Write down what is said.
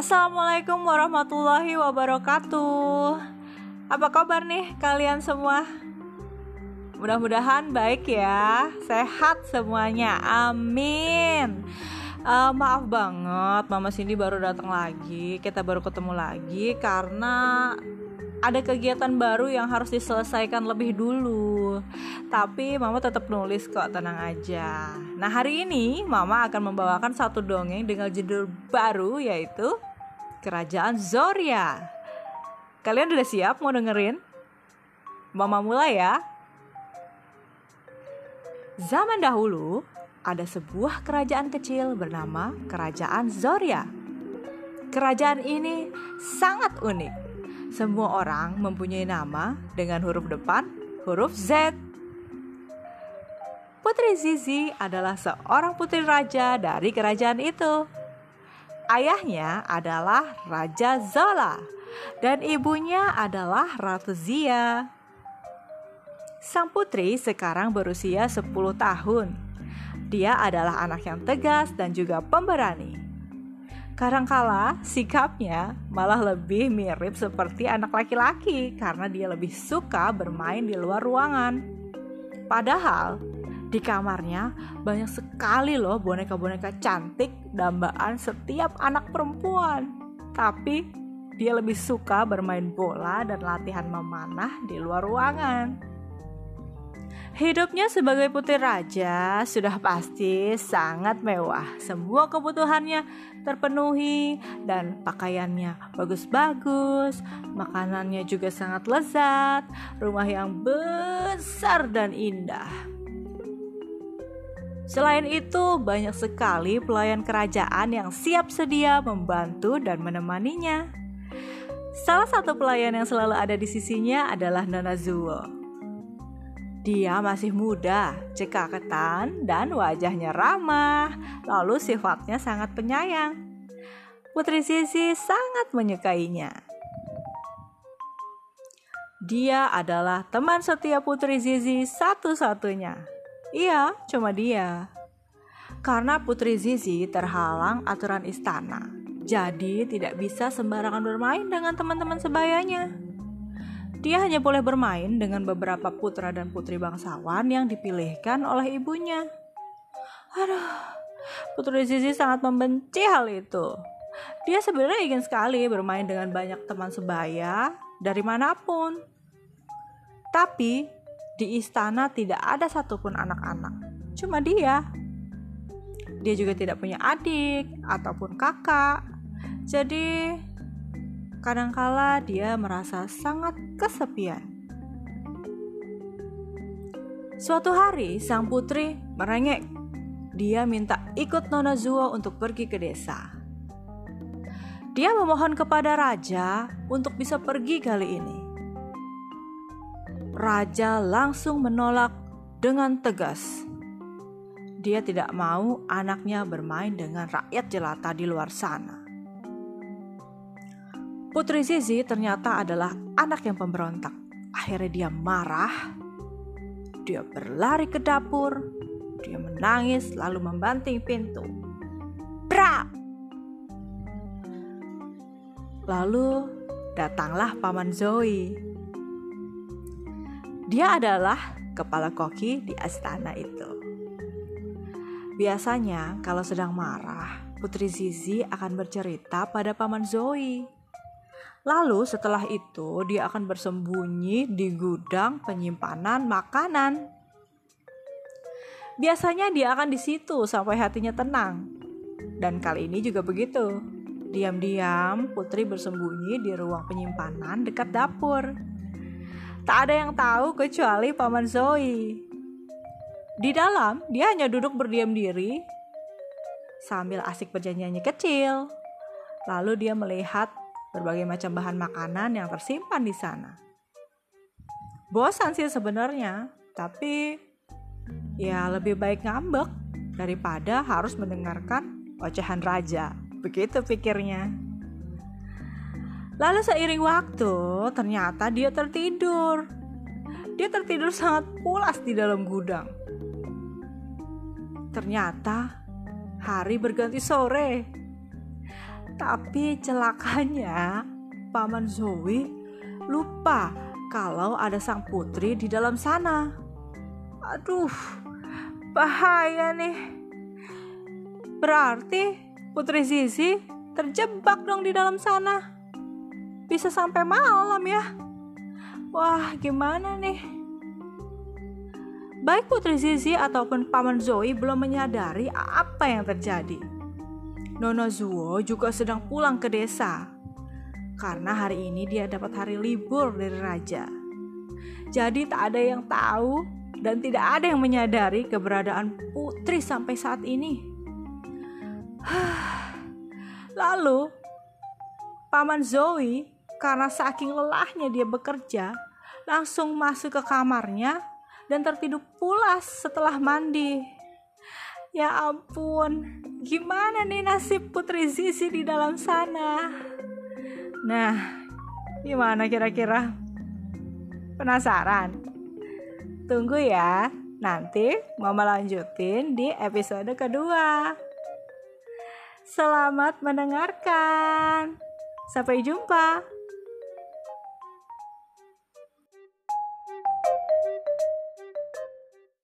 Assalamualaikum warahmatullahi wabarakatuh. Apa kabar nih kalian semua? Mudah-mudahan baik ya, sehat semuanya. Amin. Uh, maaf banget, Mama Cindy baru datang lagi. Kita baru ketemu lagi karena ada kegiatan baru yang harus diselesaikan lebih dulu. Tapi Mama tetap nulis kok, tenang aja. Nah, hari ini Mama akan membawakan satu dongeng dengan judul baru yaitu Kerajaan Zoria. Kalian udah siap mau dengerin? Mama mulai ya. Zaman dahulu, ada sebuah kerajaan kecil bernama Kerajaan Zoria. Kerajaan ini sangat unik semua orang mempunyai nama dengan huruf depan huruf Z. Putri Zizi adalah seorang putri raja dari kerajaan itu. Ayahnya adalah Raja Zola dan ibunya adalah Ratu Zia. Sang putri sekarang berusia 10 tahun. Dia adalah anak yang tegas dan juga pemberani. Kadangkala sikapnya malah lebih mirip seperti anak laki-laki karena dia lebih suka bermain di luar ruangan. Padahal di kamarnya banyak sekali loh boneka-boneka cantik dambaan setiap anak perempuan. Tapi dia lebih suka bermain bola dan latihan memanah di luar ruangan. Hidupnya sebagai putri raja sudah pasti sangat mewah. Semua kebutuhannya terpenuhi dan pakaiannya bagus-bagus, makanannya juga sangat lezat, rumah yang besar dan indah. Selain itu, banyak sekali pelayan kerajaan yang siap sedia membantu dan menemaninya. Salah satu pelayan yang selalu ada di sisinya adalah Nona Zuo. Dia masih muda, cekaketan, dan wajahnya ramah, lalu sifatnya sangat penyayang. Putri Sisi sangat menyukainya. Dia adalah teman setia Putri Zizi satu-satunya. Iya, cuma dia. Karena Putri Zizi terhalang aturan istana, jadi tidak bisa sembarangan bermain dengan teman-teman sebayanya. Dia hanya boleh bermain dengan beberapa putra dan putri bangsawan yang dipilihkan oleh ibunya. Aduh, Putri Zizi sangat membenci hal itu. Dia sebenarnya ingin sekali bermain dengan banyak teman sebaya dari mana pun. Tapi di istana tidak ada satupun anak-anak. Cuma dia. Dia juga tidak punya adik ataupun kakak. Jadi kadangkala dia merasa sangat kesepian. Suatu hari, sang putri merengek. Dia minta ikut Nona Zuo untuk pergi ke desa. Dia memohon kepada raja untuk bisa pergi kali ini. Raja langsung menolak dengan tegas. Dia tidak mau anaknya bermain dengan rakyat jelata di luar sana. Putri Zizi ternyata adalah anak yang pemberontak. Akhirnya dia marah. Dia berlari ke dapur. Dia menangis lalu membanting pintu. Bra! Lalu datanglah paman Zoe. Dia adalah kepala koki di istana itu. Biasanya kalau sedang marah, Putri Zizi akan bercerita pada paman Zoe Lalu setelah itu dia akan bersembunyi di gudang penyimpanan makanan. Biasanya dia akan di situ sampai hatinya tenang. Dan kali ini juga begitu. Diam-diam Putri bersembunyi di ruang penyimpanan dekat dapur. Tak ada yang tahu kecuali Paman Zoe. Di dalam, dia hanya duduk berdiam diri sambil asik berjanjiannya kecil. Lalu dia melihat berbagai macam bahan makanan yang tersimpan di sana. Bosan sih sebenarnya, tapi ya lebih baik ngambek daripada harus mendengarkan ocehan raja. Begitu pikirnya. Lalu seiring waktu, ternyata dia tertidur. Dia tertidur sangat pulas di dalam gudang. Ternyata hari berganti sore Tapi celakanya, Paman Zoe lupa kalau ada sang putri di dalam sana. Aduh, bahaya nih. Berarti Putri Zizi terjebak dong di dalam sana. Bisa sampai malam ya. Wah, gimana nih? Baik Putri Zizi ataupun Paman Zoe belum menyadari apa yang terjadi. Nona Zuo juga sedang pulang ke desa. Karena hari ini dia dapat hari libur dari raja. Jadi tak ada yang tahu dan tidak ada yang menyadari keberadaan putri sampai saat ini. Lalu, Paman Zoe karena saking lelahnya dia bekerja, langsung masuk ke kamarnya dan tertidur pulas setelah mandi. Ya ampun, gimana nih nasib Putri Zizi di dalam sana? Nah, gimana kira-kira? Penasaran? Tunggu ya, nanti Mama lanjutin di episode kedua. Selamat mendengarkan. Sampai jumpa.